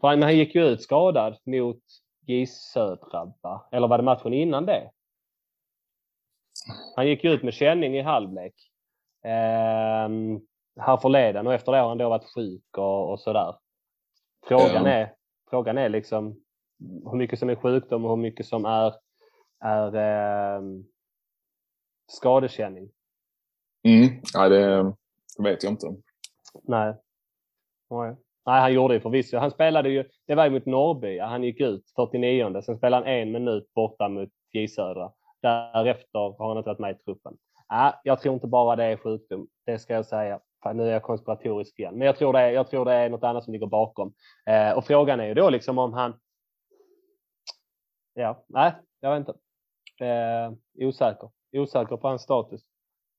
För han, han gick ju ut skadad mot J Södra, Eller var det matchen innan det? Han gick ut med känning i halvlek. Eh, här förleden och efter det har han då varit sjuk och, och sådär. Frågan, är, frågan är liksom hur mycket som är sjukdom och hur mycket som är, är eh, skadekänning. Mm. Ja, det vet jag inte. Nej. Nej. Nej, han gjorde ju förvisso. Han spelade ju, det var ju mot Norrby, han gick ut 49 sen spelade han en minut borta mot J Södra. Därefter har han inte varit med i truppen. Nej, jag tror inte bara det är sjukdom, det ska jag säga nu är jag konspiratorisk igen, men jag tror det är, jag tror det är något annat som ligger bakom. Eh, och frågan är ju då liksom om han... Ja, nej, jag vet inte. Eh, osäker. Osäker på hans status.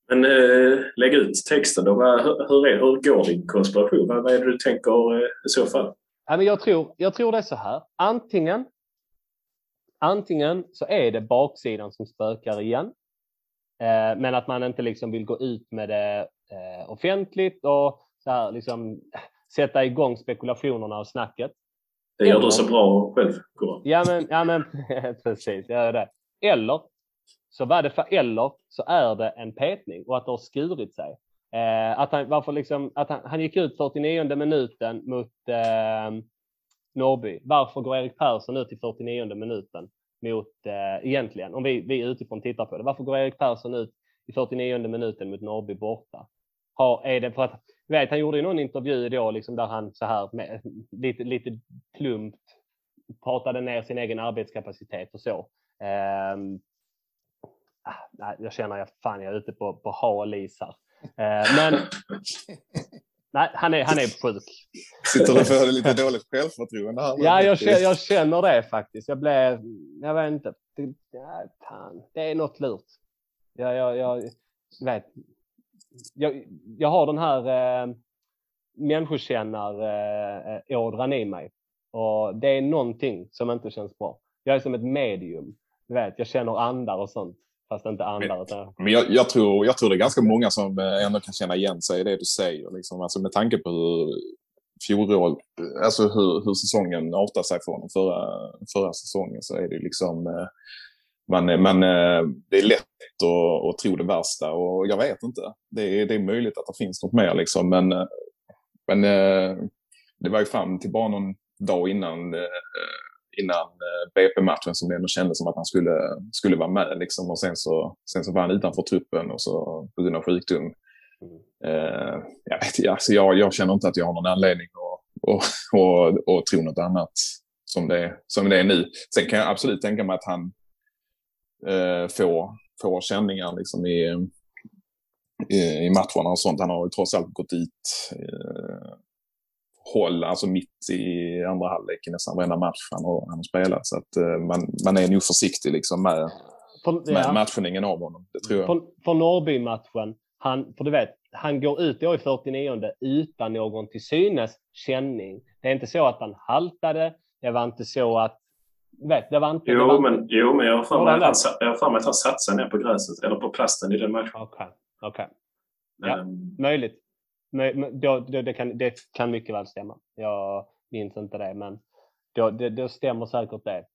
Men eh, lägg ut texten då. Hur, är, hur går din konspiration? Vad är det du tänker eh, i så fall? Ja, men jag, tror, jag tror det är så här. Antingen, antingen så är det baksidan som spökar igen. Eh, men att man inte liksom vill gå ut med det eh, offentligt och så här, liksom, sätta igång spekulationerna och snacket. Det gör Eller, du så bra själv, Goran. Ja, men, ja, men precis. Jag gör det. Eller så var det för, eller så är det en petning och att det har skurit sig. Eh, att han, varför liksom, att han, han gick ut 49 minuten mot eh, Norrby. Varför går Erik Persson ut i 49 minuten mot, eh, egentligen, om vi, vi utifrån tittar på det, varför går Erik Persson ut i 49 minuten mot Norrby borta? Har, är det för att, vet, han gjorde ju någon intervju då liksom där han så här med, lite, lite plumpt pratade ner sin egen arbetskapacitet och så. Eh, nej, jag känner att fan, jag är ute på, på hal is här. Uh, men nej, han är, han är sjuk. Sitter du och får lite dåligt självförtroende här? Ja, jag känner, jag känner det faktiskt. Jag blev, jag vet inte. Det, ja, fan, det är något lurt. Jag, jag, jag vet, jag, jag har den här eh, människokännar-ådran eh, i mig. Och det är någonting som inte känns bra. Jag är som ett medium. Du vet, jag känner andar och sånt. Fast inte andar. Utan... Men jag, jag, tror, jag tror det är ganska många som eh, ändå kan känna igen sig i det du säger. Liksom. Alltså med tanke på hur fjolår, alltså hur, hur säsongen artar sig från förra, förra säsongen så är det liksom eh, man, man, eh, det är lätt att, att tro det värsta och jag vet inte. Det är, det är möjligt att det finns något mer liksom, men, men det var ju fram till bara någon dag innan, innan BP-matchen som det ändå kändes som att han skulle, skulle vara med. Liksom. Och sen så, sen så var han utanför truppen och så på grund av sjukdom. Mm. jag, vet, alltså jag, jag känner inte att jag har någon anledning att, att, att, att tro något annat som det, som det är nu. Sen kan jag absolut tänka mig att han eh, få, få känningar liksom i, i, i matcherna och sånt. Han har ju trots allt gått dit eh, håll, alltså mitt i andra halvlek i nästan varenda match han har, han har spelat. Så att uh, man, man är nog försiktig liksom med, för, med ja. matchningen av honom. Det tror jag. För, för Norrby-matchen, han, för du vet, han går ut då i 49 utan någon till synes känning. Det är inte så att han haltade. Det var inte så att vet, det var inte... Jo, det var men, jo, men jag har för mig att han, jag har för mig att han satsade ner på gräset eller på plasten i den matchen. Okej, okay. okay. Ja, um, möjligt. Då, då, det, kan, det kan mycket väl stämma. Jag minns inte det, men då, det, då stämmer säkert det.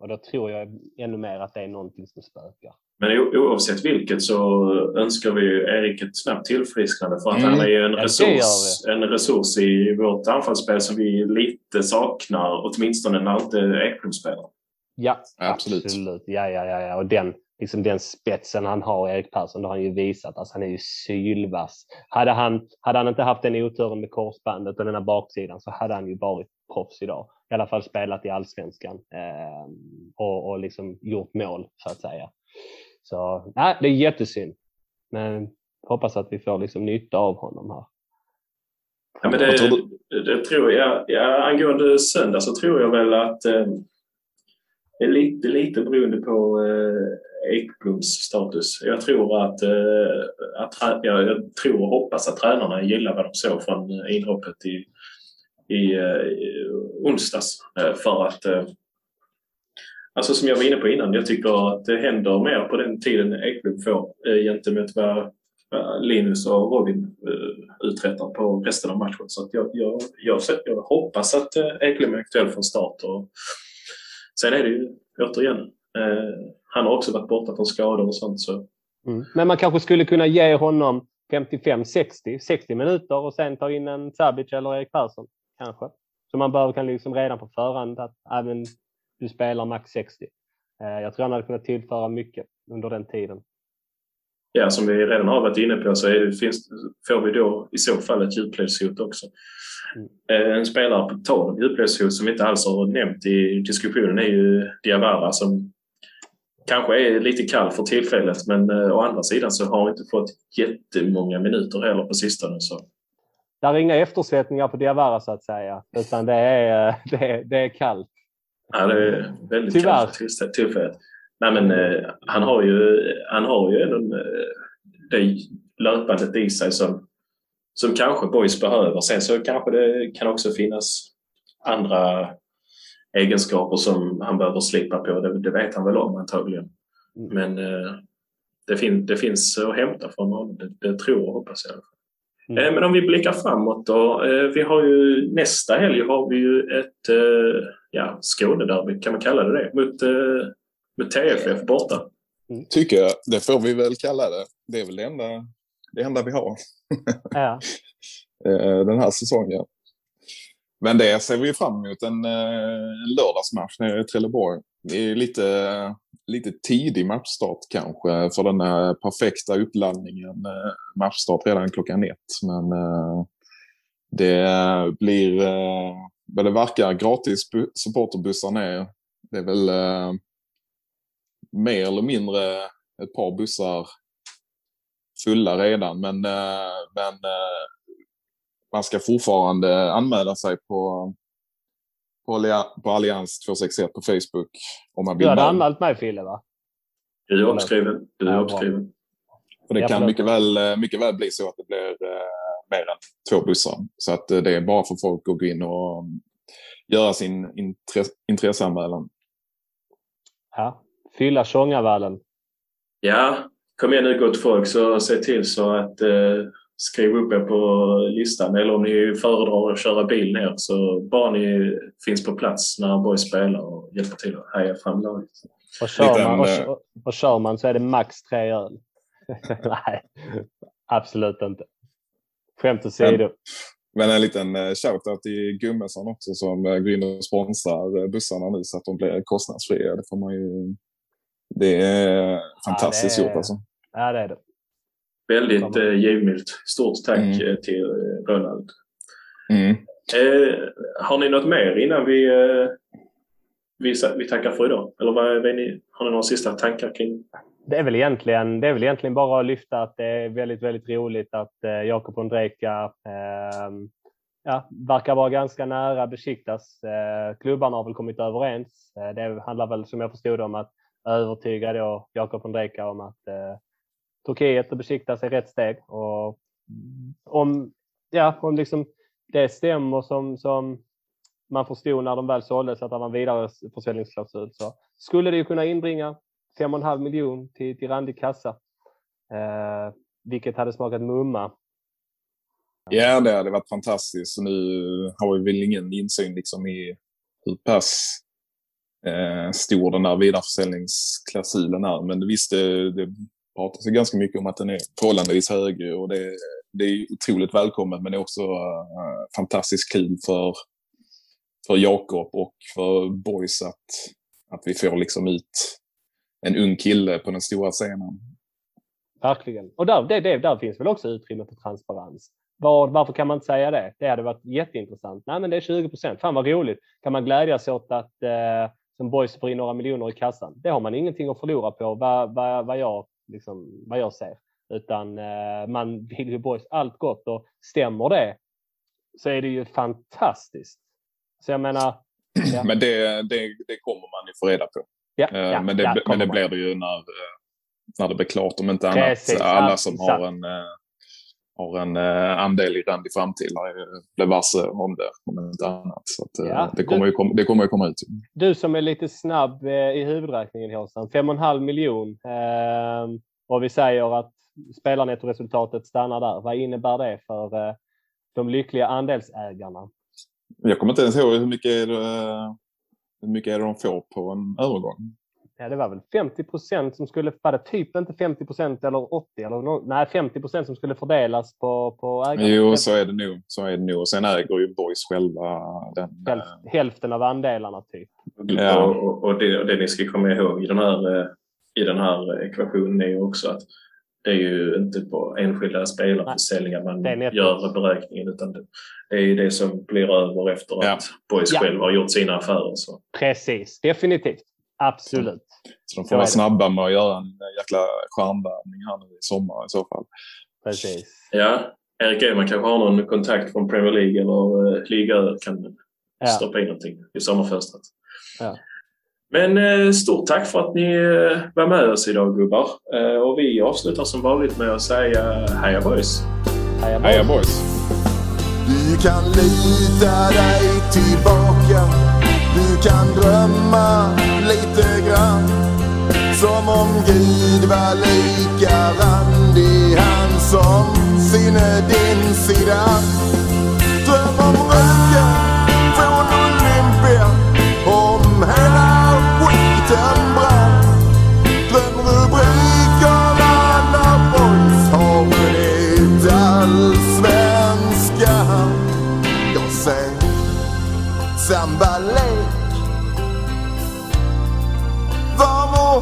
Och då tror jag ännu mer att det är någonting som spökar. Men oavsett vilket så önskar vi Erik ett snabbt tillfrisknande för att mm. han är ju en resurs, en resurs i vårt anfallsspel som vi lite saknar, åtminstone när inte Ekblom spelar. Ja, absolut. absolut. Ja, ja, ja, ja. Och den, liksom den spetsen han har, Erik Persson, det har han ju visat. Alltså, han är ju sylvass. Hade han, hade han inte haft den oturen med korsbandet och den här baksidan så hade han ju varit proffs idag. I alla fall spelat i allsvenskan eh, och, och liksom gjort mål så att säga. Så nej, det är jättesynd. Men hoppas att vi får liksom nytta av honom här. Ja, men det, det tror jag. Ja, angående söndag så tror jag väl att eh, det är lite, lite beroende på eh, Ekbloms status. Jag tror att, eh, att jag, tror och hoppas att tränarna gillar vad de såg från eh, inhoppet i, i, eh, i onsdags. Eh, för att eh, Alltså som jag var inne på innan, jag tycker att det händer mer på den tiden Ekblom får eh, gentemot vad, Linus och Robin eh, uträttar på resten av matchen. Så att jag, jag, jag, jag hoppas att eh, Ekblom är aktuell från start. Och sen är det ju återigen, eh, han har också varit borta från skador och sånt. Så. Mm. Men man kanske skulle kunna ge honom 55-60, 60 minuter och sen ta in en Sabic eller Erik Persson kanske. Så man behöver kan liksom redan på förhand att även du spelar max 60. Eh, jag tror han hade kunnat tillföra mycket under den tiden. Ja, som vi redan har varit inne på så det, finns, får vi då i så fall ett djupledshot också. Mm. Eh, en spelare på tal om djupledshot som vi inte alls har nämnt i diskussionen är ju Diawara som kanske är lite kall för tillfället men eh, å andra sidan så har inte fått jättemånga minuter heller på sistone. Så. Det är inga efterslättningar på Diawara så att säga utan det är, det är, det är kallt. Ja, det är väldigt Tyvärr. kallt tillfället. Nej, men, eh, han har ju, han har ju eh, det löpandet i sig som, som kanske Boys behöver. Sen så kanske det kan också finnas andra egenskaper som han behöver slipa på. Det, det vet han väl om antagligen. Mm. Men eh, det, fin, det finns att hämta från honom. Det, det tror och hoppas jag. Mm. Eh, men om vi blickar framåt då. Eh, vi har ju, nästa helg har vi ju ett eh, ja, Skånederby, kan man kalla det det? Mot, mot TFF borta. Mm. Tycker jag. Det får vi väl kalla det. Det är väl det enda, det enda vi har. Ja. Den här säsongen. Men det ser vi fram emot. En, eh, en lördagsmatch nere i Trelleborg. Det är lite, lite tidig matchstart kanske för den här perfekta uppladdningen. Eh, matchstart redan klockan ett. Men eh, det blir, vad det verkar, gratis supporterbussar ner. Det är väl mer eller mindre ett par bussar fulla redan. Men, men man ska fortfarande anmäla sig på på, på Allians 261 på Facebook. Om man vill du hade anmält mig Fille va? Du är uppskriven. Du är uppskriven. Och det kan mycket väl, mycket väl bli så att det blir eh, mer än två bussar. Så att eh, det är bara för folk att gå in och göra sin intresse, intresseanmälan. Ja, fylla Tjongavallen. Ja, kom igen nu gott folk så se till så att eh, skriv upp er på listan eller om ni föredrar att köra bil ner så bara ni finns på plats när boys spelar och hjälper till att heja fram laget. Och kör, man, och, och, och kör man så är det max tre öl. Nej, absolut inte. Skämt åsido. Men, men en liten eh, shoutout till Gummesson också som eh, går in och sponsrar eh, bussarna nu så att de blir kostnadsfria. Det får man ju... Det är fantastiskt ja, det är... gjort alltså. Ja, det är det. Väldigt eh, givmilt. Stort tack mm. Eh, till eh, Ronald. Mm. Eh, har ni något mer innan vi, eh, vi, vi tackar för idag? Eller vad, vad ni, har ni några sista tankar kring? Det är, väl egentligen, det är väl egentligen bara att lyfta att det är väldigt, väldigt roligt att eh, Jakob Ondrejka eh, ja, verkar vara ganska nära Besiktas. Eh, klubbarna har väl kommit överens. Eh, det handlar väl som jag förstod om att övertyga då Jakob Ondrejka om att eh, Turkiet och Besiktas är rätt steg. Och om, ja, om liksom det stämmer som, som man förstod när de väl såldes att det var en vidare försäljningsklausul så skulle det ju kunna inbringa 5,5 miljon till, till randig kassa. Eh, vilket hade smakat mumma. Ja, det hade varit fantastiskt. Så nu har vi väl ingen insyn liksom i hur pass eh, stor den där vidareförsäljningsklausulen är. Men visst, det, det pratas det ganska mycket om att den är förhållandevis hög och det, det är otroligt välkommet men det är också uh, fantastiskt kul för, för Jakob och för Boys att, att vi får liksom ut en ung kille på den stora scenen. Verkligen. Och där, det, det, där finns väl också utrymme för transparens. Var, varför kan man inte säga det? Det hade varit jätteintressant. Nej, men det är 20 procent. Fan vad roligt. Kan man glädjas åt att eh, som boys får in några miljoner i kassan? Det har man ingenting att förlora på vad, vad, vad, jag, liksom, vad jag ser. Utan eh, man vill ju boys allt gott och stämmer det så är det ju fantastiskt. Så jag menar. Ja. Men det, det, det kommer man ju få reda på. Ja, eh, ja, men det, men det blir det ju när, eh, när det blir klart. Om inte annat Precis, alla som har en, har en andel i Randy framtid blir varse om det. Om inte annat. Så att, det, kommer du, ju komma, det kommer ju komma ut. Du som är lite snabb i huvudräkningen Håsan. 5,5 miljon. Eh, och vi säger att spelarnettoresultatet stannar där. Vad innebär det för de lyckliga andelsägarna? Jag kommer inte ens ihåg hur mycket är det, hur mycket är det de får på en övergång? Ja, det var väl 50 procent som skulle, var det typ inte 50 procent eller 80 eller no, nej 50 procent som skulle fördelas på, på ägarna? Jo, så är det nog. Så är det nog. Sen äger ju Boys själva den. Hälf, hälften av andelarna typ. Ja. Och, och, det, det ni ska komma ihåg i den här, i den här ekvationen är ju också att det är ju inte på enskilda spelarförsäljningar man gör beräkningen utan det, det är det som blir över efter ja. att Boys ja. själv har gjort sina affärer. Så. Precis, definitivt. Absolut. Så de får vara snabba med att göra en jäkla stjärnvärvning här nu i sommar i så fall. Precis. Ja, Erik Edman kanske har någon kontakt från Premier League eller uh, Liga kan ja. stoppa in någonting i sommarfönstret. Ja. Men eh, stort tack för att ni eh, var med oss idag gubbar. Och vi avslutar som vanligt med att säga heja boys! Heja boys! Heja boys. Du kan lita dig tillbaka. Du kan drömma lite grann. Som om Gud var lika randig. Han som sinne din sida. Dröm om röntgen från Olympia. Om hela skiten brann. Dröm rubrikerna när boys har vunnit allsvenskan. Jag säger, sambalek. Varm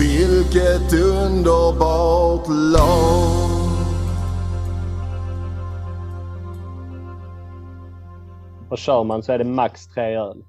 Vilket underbart lag. Och kör man så är det max tre öl.